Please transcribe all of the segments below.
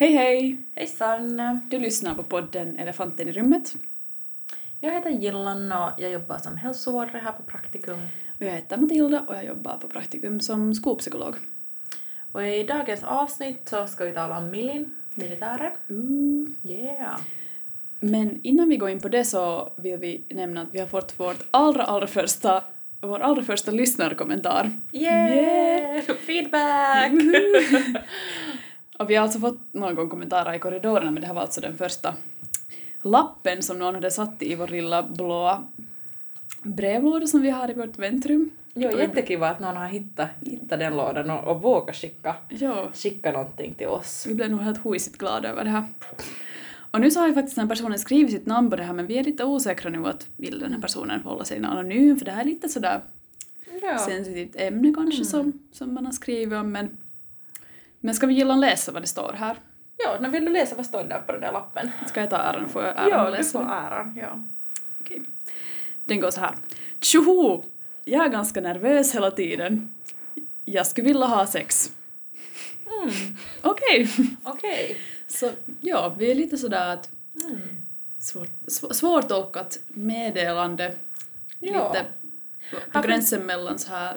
Hej hej! Hejsan! Du lyssnar på podden Elefanten i rummet. Jag heter Gillan och jag jobbar som hälsovårdare här på Praktikum. Och jag heter Matilda och jag jobbar på praktikum som skolpsykolog. Och i dagens avsnitt så ska vi tala om Milin, militären. Uh. Yeah! Men innan vi går in på det så vill vi nämna att vi har fått vårt allra, allra första, vår allra första lyssnarkommentar. Yeah! Feedback! Och vi har alltså fått någon gång kommentarer i korridorerna men det här var alltså den första lappen som någon hade satt i vår lilla blåa brevlåda som vi har i vårt väntrum. Jo, jättekiva att någon har hittat, hittat den lådan och, och vågat skicka, skicka någonting till oss. vi blev nog helt huisigt glada över det här. Och nu så har ju faktiskt den här personen skrivit sitt namn på det här men vi är lite osäkra nu att vill den här personen hålla sig anonym för det här är lite sådär Ja. sensitivt ämne kanske som, som man har skrivit om men men ska vi gilla läsa vad det står här? Ja, när vill du läsa vad står där på den där lappen? Ska jag ta äran? Får jag äran Ja, att du får äran. Ja. Okej. Den går så här. Tjoho! Jag är ganska nervös hela tiden. Jag skulle vilja ha sex. Mm, Okej. Okej. Så ja, vi är lite sådär att Mm. svårt, sv- svårtolkat meddelande. Ja. Lite på gränsen mellan så här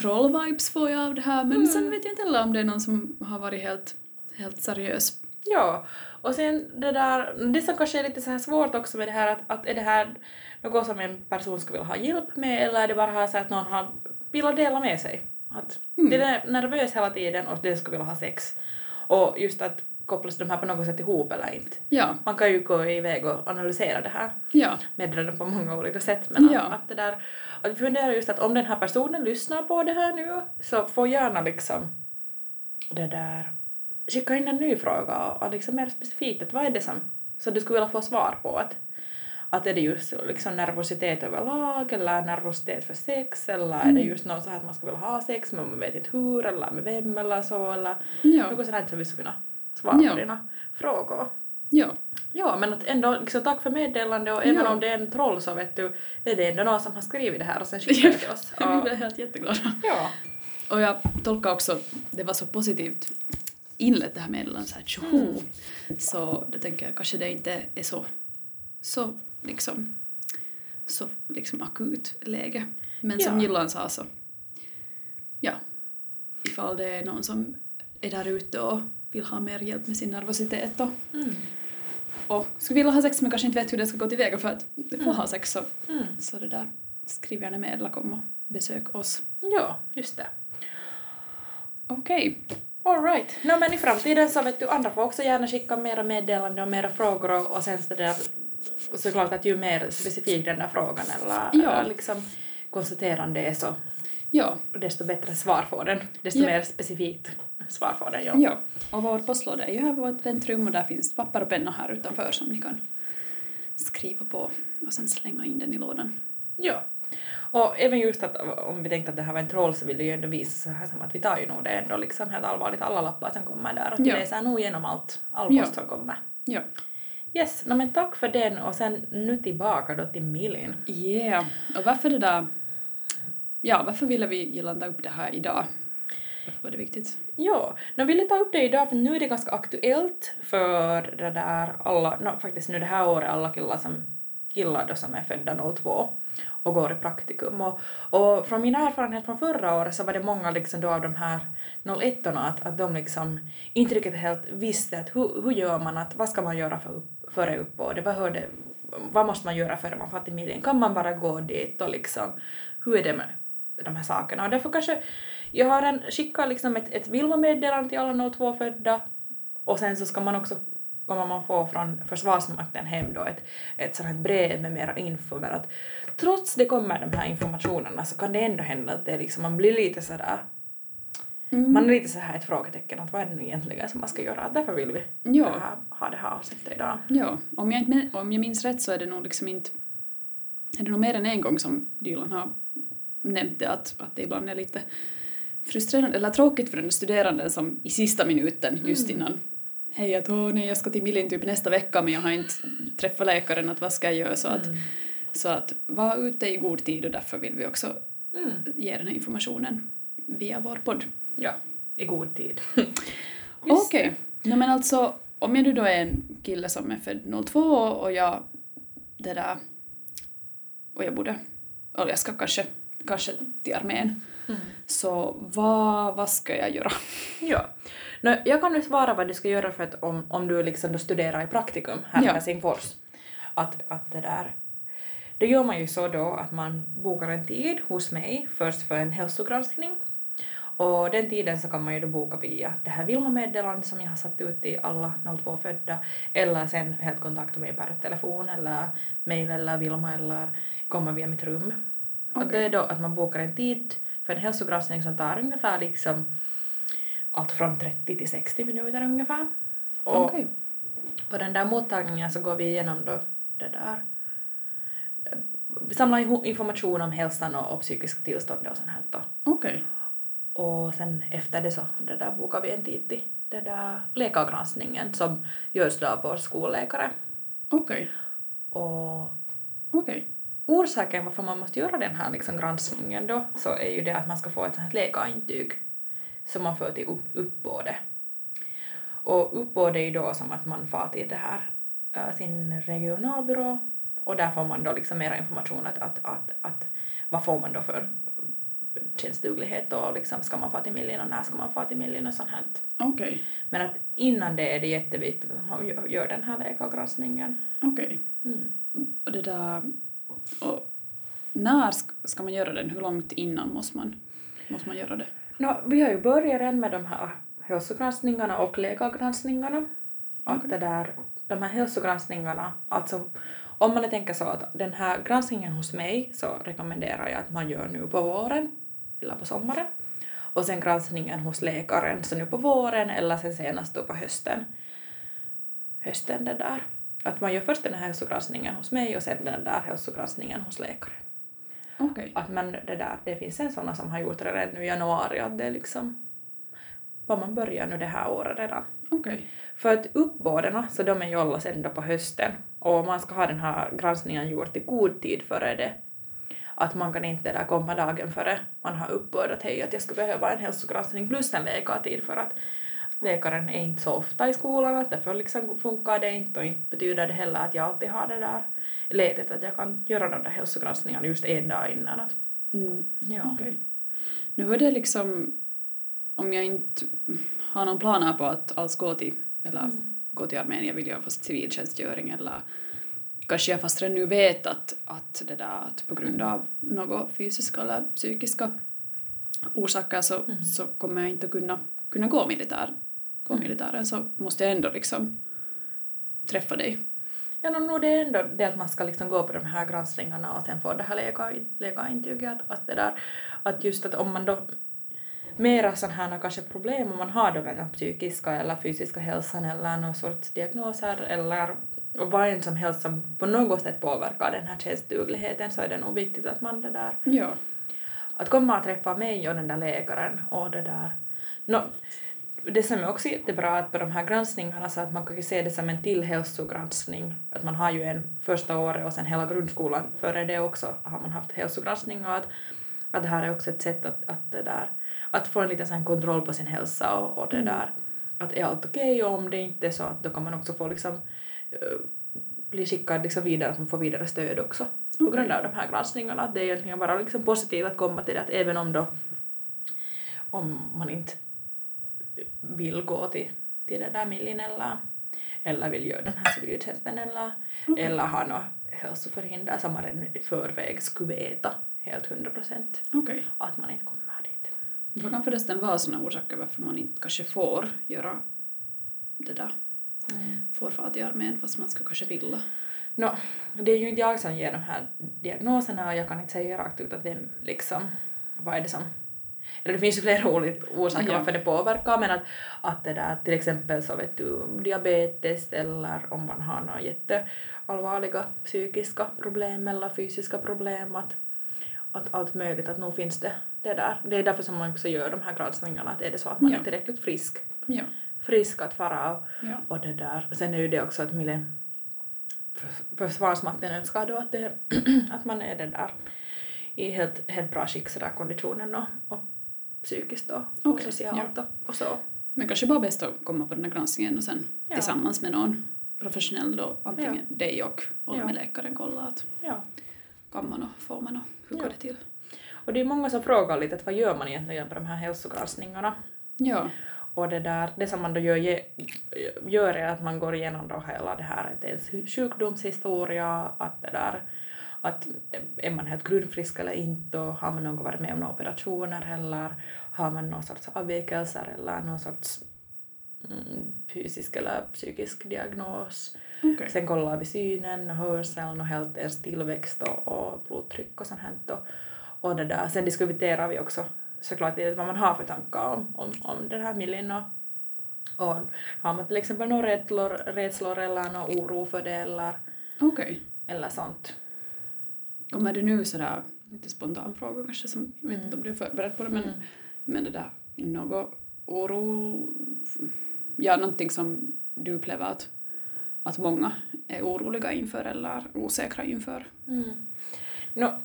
troll-vibes får jag av det här men Mm. sen vet jag inte heller om det är någon som har varit helt, helt seriös. Ja, och sen det där, det som kanske är lite så här svårt också med det här att, att är det här något som en person skulle vilja ha hjälp med eller är det bara så att någon har velat dela med sig? Att Mm. den är nervös hela tiden och den skulle vilja ha sex. Och just att kopplas de här på något sätt ihop eller inte. Ja, Man kan ju gå iväg och analysera det här ja, meddelanden på många olika sätt men Ja. att, att det där, att vi funderar just att om den här personen lyssnar på det här nu så får gärna liksom det där skicka in en ny fråga och, och liksom mer specifikt att vad är det som, så du skulle vilja få svar på att att är det just liksom nervositet överlag eller nervositet för sex eller är det Mm. just något så här att man skulle vilja ha sex men man vet inte hur eller med vem eller så eller ja, något sånt som vi skulle kunna svara Ja. på dina frågor. ja, Ja, men att ändå liksom, tack för meddelande och även Ja. om det är en troll så vet du, är det ändå någon som har skrivit det här och sen skickar det till oss. vi blev helt jätteglada. ja. Och jag tolkar också, det var så positivt inlett det här meddelandet såhär tjoho. Mm. Så då tänker jag kanske det inte är så, så liksom, så liksom akut läge. Men som Ja. Gillan sa så, ja, ifall det är någon som är där ute och vill ha mer hjälp med sin nervositet och, Mm. och skulle vilja ha sex men kanske inte vet hur det ska gå tillväga för att få Mm. ha sex så, Mm. så det där, skriv gärna med eller kom och besök oss. Ja, just det. Okej. Alright. No, men i framtiden så vet du, andra får också gärna skicka mera meddelanden och mera frågor och, och sen så där, såklart att ju mer specifik den där frågan eller, Ja. eller liksom konstaterande är så Ja, desto bättre svar får den. Desto Ja. mer specifikt svar får den. Ja. Ja, och vår postlåda är ju här i vårt väntrum och där finns papper och penna här utanför som ni kan skriva på och sen slänga in den i lådan. Ja. Och även just att om vi tänkte att det här var en troll så vill det ju ändå visa så här som att vi tar ju nog det ändå liksom helt allvarligt alla lappar som kommer där och vi Ja. läser nog igenom allt, all Ja. post som kommer. Ja. Yes, no, men tack för den och sen nu tillbaka då till Milin. Yeah. Och varför det där... Ja, varför ville vi gilla ta upp det här idag? Varför var det viktigt? Ja, nu vill jag ta upp det idag för nu är det ganska aktuellt för det där alla, no, faktiskt nu det här året alla killar som killar då som är födda 02 och går i praktikum. Och, och från min erfarenhet från förra året så var det många liksom då av de här 01 att, att de liksom inte riktigt helt visste att hur, hur gör man, att vad ska man göra för upp, före uppbådet, vad, det, vad måste man göra före man får familjen, kan man bara gå dit och liksom, hur är det med de här sakerna? Och därför kanske jag har en, skickat liksom ett, ett Vilma-meddelande till alla 02-födda och sen så ska man också kommer man få från Försvarsmakten hem då ett, ett sånt här brev med mera info men att trots det kommer de här informationerna så kan det ändå hända att det liksom, man blir lite sådär Mm. man är lite så här ett frågetecken att vad är det nu egentligen som man ska göra därför vill vi Ja. det här, ha det här avsnittet idag. Ja, om jag, inte, om jag minns rätt så är det nog liksom inte... Är det nog mer än en gång som Dylan har nämnt det att, att det ibland är lite frustrerande eller tråkigt för den studerande som i sista minuten just Mm. innan hej att åh nej jag ska till Milin typ nästa vecka men jag har inte träffat läkaren att vad ska jag göra så att, Mm. så att var ute i god tid och därför vill vi också Mm. ge den här informationen via vår podd. Ja, i god tid. Okej, No men alltså, om jag nu då är en kille som är född 02 och jag det där och jag borde, och jag ska kanske, kanske till armén, Mm. så vad, vad ska jag göra? Ja. No, jag kan nu svara vad du ska göra för att om, om du liksom då studerar i praktikum här i Ja. Helsingfors. Att, att det där... Då gör man ju så då att man bokar en tid hos mig först för en hälsogranskning. Och den tiden så kan man ju då boka via det här Vilma-meddelandet som jag har satt ut till alla 02 födda eller sen helt kontakta mig per telefon eller mail eller Vilma eller komma via mitt rum. Och Okej. det är då att man bokar en tid för en hälsogranskning som tar ungefär liksom allt från 30 till 60 minuter ungefär. Och Okej. på den där mottagningen så går vi igenom då det där vi samlar information om hälsan och, och psykiska tillstånd och sånt här då. Okej. Och sen efter det så det där bokar vi en tid till det där läkargranskningen som görs då av vår skolläkare. Okej. Och Okej. Orsaken varför man måste göra den här liksom granskningen då så är ju det att man ska få ett sånt här läkarintyg som man får till upp, uppbåde. Och uppbåde är ju då som att man far till det här, äh, sin regionalbyrå och där får man då liksom mera information att, att, att, att vad får man då för tjänstduglighet och liksom ska man få till Millin och när ska man få till Millin och sånt här. Okej. Men att innan det är det jätteviktigt att man gör- den här läkargranskningen. Okej. Mm. Och det där... Och när sk- ska man göra den? Hur långt innan måste man, måste man göra det? No, vi har ju börjat redan med de här hälsogranskningarna och läkargranskningarna. Att det där, de här hälsogranskningarna, alltså om man tänker så att den här granskningen hos mig så rekommenderar jag att man gör nu på våren eller på sommaren. Och sen granskningen hos läkaren så nu på våren eller sen senast då på hösten. Hösten det där. Att man gör först den här hälsogranskningen hos mig och sen den där hälsogranskningen hos läkaren. Okej. Att man det där, det finns en sån som har gjort det redan nu i januari, att det är liksom vad man börjar nu det här året redan. Okej. För att uppbådarna, så de är ju alla sen då på hösten och man ska ha den här granskningen gjord i god tid före det. Att man kan inte där komma dagen före man har uppbådat hej att jag skulle behöva en hälsogranskning plus en läkartid för att läkaren är inte så ofta i skolan att därför liksom funkar det inte och inte betyder det heller att jag alltid har det där ledet att jag kan göra de där hälsogranskningarna just en dag innan. Att, Mm. ja. Okej. Nu var det liksom, om jag inte har någon planer på att alls gå till, eller gå till armén, jag vill göra fast civiltjänstgöring eller kanske jag fast redan nu vet att, att det där att på grund av något fysiska eller psykiska orsaker så, så kommer jag inte att kunna, kunna gå militär, gå militären så måste jag ändå liksom träffa dig. Ja, no, no, det är ändå det att man ska liksom gå på de här granskningarna och sen få det här läkar, läkarintyget. Att, att, det där, att just att om man då mera sådana här kanske problem om man har då den psykiska eller fysiska hälsan eller någon sorts diagnoser eller vad än som helst som på något sätt påverkar den här tjänstdugligheten så är det nog viktigt att man det där Ja. att komma och träffa mig och den där läkaren och det där. No, det som är också jättebra att på de här granskningarna så att man kan ju se det som en till hälsogranskning. Att man har ju en första året och sen hela grundskolan före det också har man haft hälsogranskning och att, att det här är också ett sätt att, att, det där, att få en liten sån kontroll på sin hälsa och, och det där. Att är allt okej och om det inte är så att då kan man också få liksom eh, bli skickad liksom vidare, att man får vidare stöd också på grund av de här granskningarna. Att det är egentligen bara liksom positivt att komma till det att även om då om man inte vill gå till, till det där millin eller, eller vill göra den här civiltjänsten eller, eller ha något hälsoförhinder som man redan i förväg skulle veta helt hundra procent Okej. att man inte kommer dit. Vad kan förresten vara sådana orsaker varför man inte kanske får göra det där? Får fara till armén fast man skulle kanske vilja. No, det är ju inte jag som ger de här diagnoserna och jag kan inte säga rakt ut att vem liksom, vad är det som eller det finns ju flera olika orsaker Ja. varför det påverkar men att, att det där till exempel så vet du diabetes eller om man har några jätteallvarliga psykiska problem eller fysiska problem att, att allt möjligt att nog finns det det där. Det är därför som man också gör de här granskningarna att är det så att man Ja. är tillräckligt frisk Ja. frisk att fara och, Ja. och det där. Sen är ju det också att Försvarsmakten önskar då att, det, att man är det där i helt, helt bra skick sådär konditionen och, och psykiskt och, och Okej, socialt och, och så. Men kanske bara bäst att komma på den här granskningen och sen Ja. tillsammans med någon professionell då, antingen Ja. dig och, och Ja. med läkaren kolla att Ja. kan man och får man och hur Ja. går det till. Och det är många som frågar lite att vad gör man egentligen på de här hälsogranskningarna? Ja, Och det, där, det som man då gör, gör är att man går igenom då hela det här, ens sjukdomshistoria, att det där, att är man helt grundfrisk eller inte och har man någon gång varit med om några operationer eller har man någon sorts avvikelser eller någon sorts mm, fysisk eller psykisk diagnos. okej. Sen kollar vi synen och hörseln och helt ens tillväxt och, och blodtryck och sånt här. Och, och det där. Sen diskuterar vi också såklart vad man har för tankar om, om, om den här miljön och, och har man till exempel några rädslor, rädslor eller någon oro för det eller, Okej. eller sånt. Kommer du nu sådär, lite spontan fråga kanske som, jag vet Mm. inte om du är förberedd på det, men, Mm. men det där, något oro, ja någonting som du upplever att, att många är oroliga inför eller osäkra inför? Mm. Nå,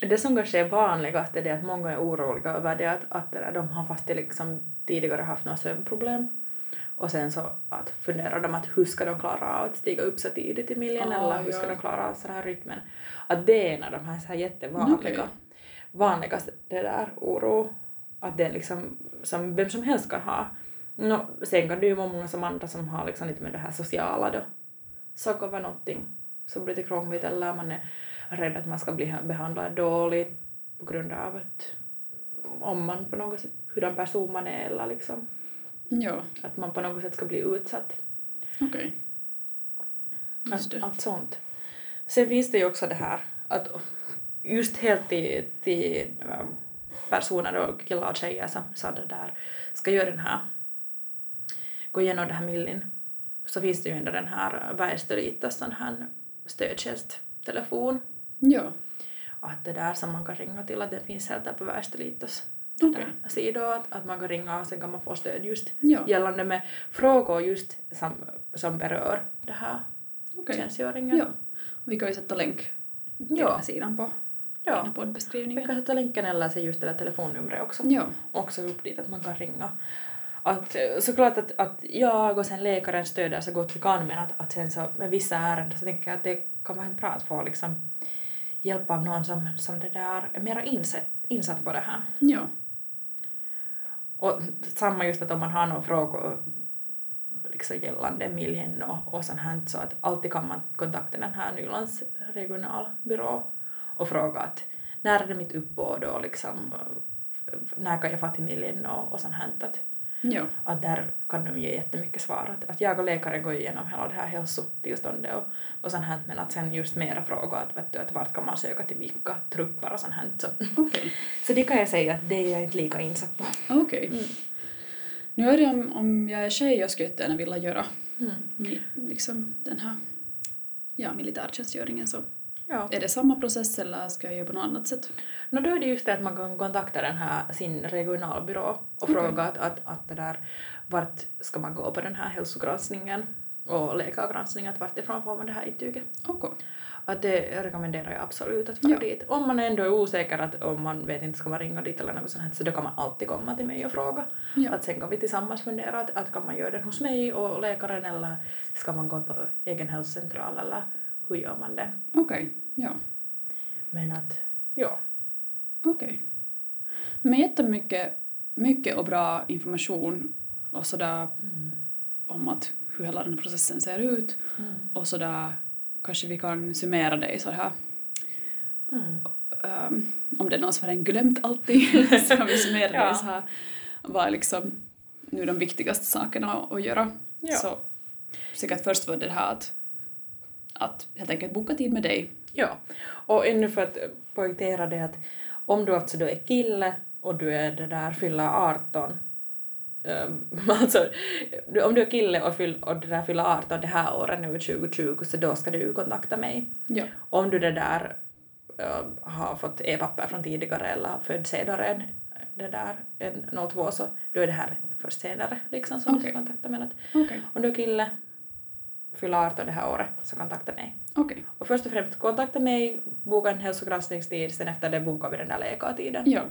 det som kanske är vanligast är det att många är oroliga över det att, att det där, de har fast liksom tidigare haft några sömnproblem och sen så att funderar de att hur ska de klara av att stiga upp så tidigt i miljön Ah, eller hur ska ja. de klara av så här rytmen. Att det är en av de här, så här jättevanliga, Okej. vanligaste det där oro, att det är liksom som vem som helst kan ha. Nå, sen kan det ju vara många som andra som har liksom lite med det här sociala då. Så kan vara någonting som blir lite krångligt eller man är rädd att man ska bli behandlad dåligt på grund av att om man på något sätt, hurdan person man är eller liksom Ja, att man på något sätt ska bli utsatt. okej. Just Allt, det. allt sånt. Sen finns det ju också det här att just helt till, till ähm, personer och killar och tjejer som, som det där ska göra den här, gå igenom den här millin, så finns det ju ändå den här Väestöliitos sån här stödtjänsttelefon. Ja, Att det där som man kan ringa till, att det finns helt där på Väestöliitos okej. sidor, att, att man kan ringa och sen kan man få stöd just Ja, gällande med frågor just som, som berör det här okej. tjänstgöringen. Ja. Vi kan ju sätta länk till Ja. den här sidan på Ja. här Vi poddbeskrivningen. kan sätta länken eller se just det där telefonnumret också. Ja, Också upp dit att man kan ringa. Att, såklart att, att jag och sen läkaren stöder så gott vi kan men att, att sen så med vissa ärenden så tänker jag att det kan vara bra att få liksom hjälp av någon som, som det där är mera insatt, insatt på det här. ja, och samma just att om man har några frågor liksom gällande miljön och, och sånt här så att alltid kan man kontakta den här Nylands regionalbyrå och fråga att när är det mitt uppbåd och liksom när kan jag få till miljön och, och sånt här. Att, ja, att där kan de ge jättemycket svar. Att, att jag och läkaren går igenom hela det här hälsotillståndet och, och sånt här men att sen just mera frågor att, vet du, att vart kan man söka till vilka trupper och sånt här. Så, okej. så det kan jag säga att det är jag inte lika insatt på. Okej. Mm. Nu är det om, om jag är tjej och skulle jättegärna vilja göra Mm. liksom den här ja, militärtjänstgöringen så Ja. är det samma process eller ska jag göra på något annat sätt? No, då är det just det att man kan kontakta den här sin regionalbyrå och fråga att, att, att det där, vart ska man gå på den här hälsogranskningen och läkargranskningen, att vart ifrån får man det här intyget. Okej. Att det rekommenderar jag absolut att fara Ja. dit. Om man ändå är osäker att om man vet inte ska man ringa dit eller något sånt här, så då kan man alltid komma till mig och fråga. Ja. Att sen kan vi tillsammans fundera att, att kan man göra den hos mig och läkaren eller ska man gå på egen hälsocentral eller hur gör man den? Okej, ja. Men att, ja. Okej. Men jättemycket mycket och bra information och sådär om att hur hela den här processen ser ut Mm. och sådär kanske vi kan summera det i så här Mm. ehm, om det är någon som har glömt allting så kan vi summera det Ja. i så här vad är liksom nu de viktigaste sakerna att göra. Ja. Så säkert först var det här att, att helt enkelt boka tid med dig. Ja, och ännu för att poängtera det att om du alltså då är kille och du är det där fyller 18 um, alltså du, om du är kille och, fyll, och det där fyller 18 det här året nu 2020 så då ska du kontakta mig. Ja. Om du det där um, har fått e-papper från tidigare eller född senare än det där än 02 så då är det här först senare liksom som du Okej. ska kontakta mig. Att Okej. Om du är kille fyller 18 det här året så kontakta mig. Okej. Och först och främst kontakta mig, boka en hälsogranskningstid, sen efter det bokar vi den där läkartiden. Ja.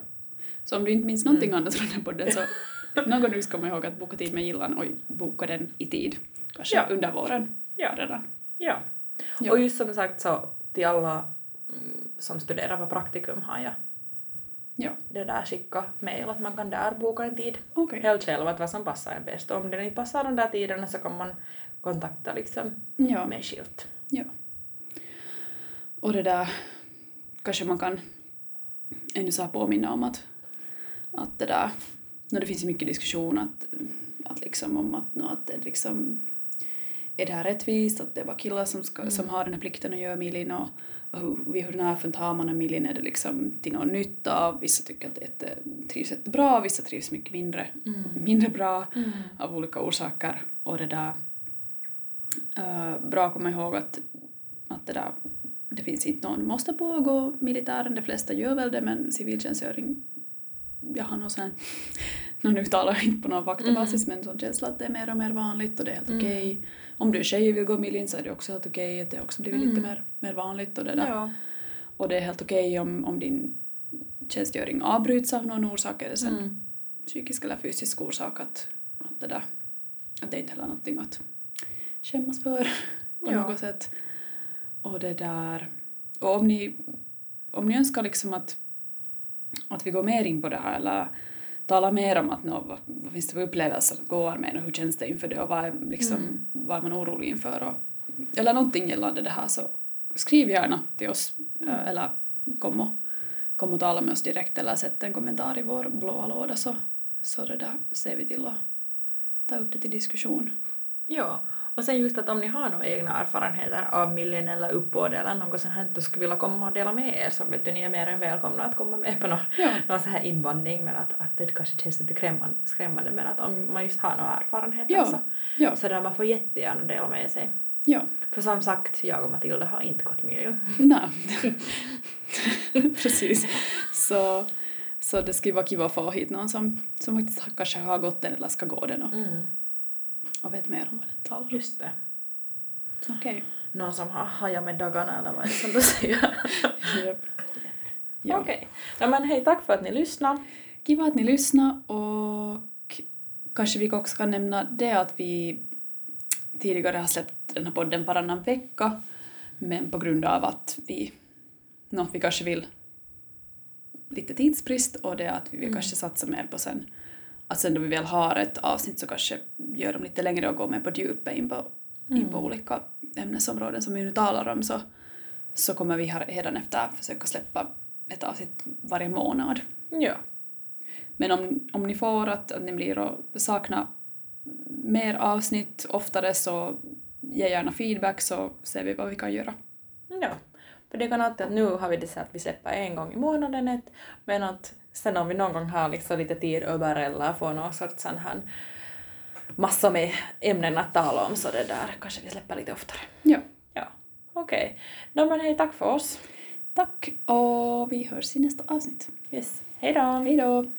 Så om du inte minns någonting annat från den podden så någon gång ska man ihåg att boka tid med gillan och boka den i tid. Kanske Ja. under våren Ja. redan. Ja. Ja. Och just som sagt så till alla mm, som studerar på praktikum har jag Ja, det där skicka mejl att man kan där boka en tid. okej. Helt själv att vad som passar en bäst. Och om det inte passar de där tiderna så kan man kontakta liksom Ja. mig skilt. Ja. Och det där kanske man kan ännu så här påminna om att, att det där, när det finns ju mycket diskussion att, att liksom om att, nå, att det liksom, är det här rättvist? Att det är bara killar som, ska, som har den här plikten att göra millin och, och hur, hur nära tar man en millin, är det liksom till någon nytta, vissa tycker att det trivs jättebra, vissa trivs mycket mindre, mindre bra av olika orsaker. Och det där uh, bra att komma ihåg att, att det där det finns inte någon måste pågå militären, de flesta gör väl det men civiltjänstgöring jag har någon sån här, någon uttalar inte på någon faktabasis men sån känsla att det är mer och mer vanligt och det är helt Mm. okej. Om du är tjej och vill gå milin så är det också helt okej att det också blivit lite Mm. mer, mer vanligt och det där. Ja. Och det är helt okej om, om din tjänstgöring avbryts av någon orsak eller sen Mm. psykisk eller fysisk orsak att, att det där att det är inte heller någonting att skämmas för på Ja. något sätt. Och det där och om ni, om ni önskar liksom att, att vi går mer in på det här eller talar mer om att nå, vad, vad finns det för upplevelser att gå armén och hur känns det inför det och vad är, liksom, Mm. vad är man orolig inför och, eller någonting gällande det här så skriv gärna till oss eh, eller kom och, kom och tala med oss direkt eller sätt en kommentar i vår blåa låda så, så det där ser vi till att ta upp det till diskussion. Ja, och sen just att om ni har några egna erfarenheter av millen eller uppbåd eller något sånt här och skulle vilja komma och dela med er så vet du, ni är mer än välkomna att komma med på någon, Ja. någon så här invandring men att, att det kanske känns lite skrämmande, skrämmande men att om man just har några erfarenheter Ja. så, Ja, så där man får jättegärna dela med sig. ja. För som sagt, jag och Matilda har inte gått miljon. Nej. Precis. Så, så det skulle vara kiva att få hit någon som, som faktiskt kanske har gått den eller ska gå den och, Mm. Och vet mer om vad den talar om. Just det. Okej. Någon som har hajat med dagarna eller vad är det som du säger? Ja. Okej. Ja, men hej, tack för att ni lyssnade. Kiva att ni lyssnade och kanske vi också kan nämna det att vi tidigare har släppt den här podden varannan vecka men på grund av att vi, nå, vi kanske vill lite tidsbrist och det att vi vill Mm. kanske satsa mer på sen att sen då vi väl har ett avsnitt så kanske gör dem lite längre och går mer på djupet in på, in på Mm. olika ämnesområden som vi nu talar om så, så kommer vi efter försöka släppa ett avsnitt varje månad. Ja. Men om, om ni får att, att ni blir och sakna mer avsnitt oftare så ge gärna feedback så ser vi vad vi kan göra. Ja, för det kan alltid att nu har vi det så att vi släpper en gång i månaden ett, men att sen om vi någon gång har liksom lite tid över eller får någon sorts sån här massor med ämnen att tala om så det där kanske vi släpper lite oftare. Ja. Ja, okej. No, men hej, tack för oss. Tack och vi hörs i nästa avsnitt. Yes. Hej då! Hej då!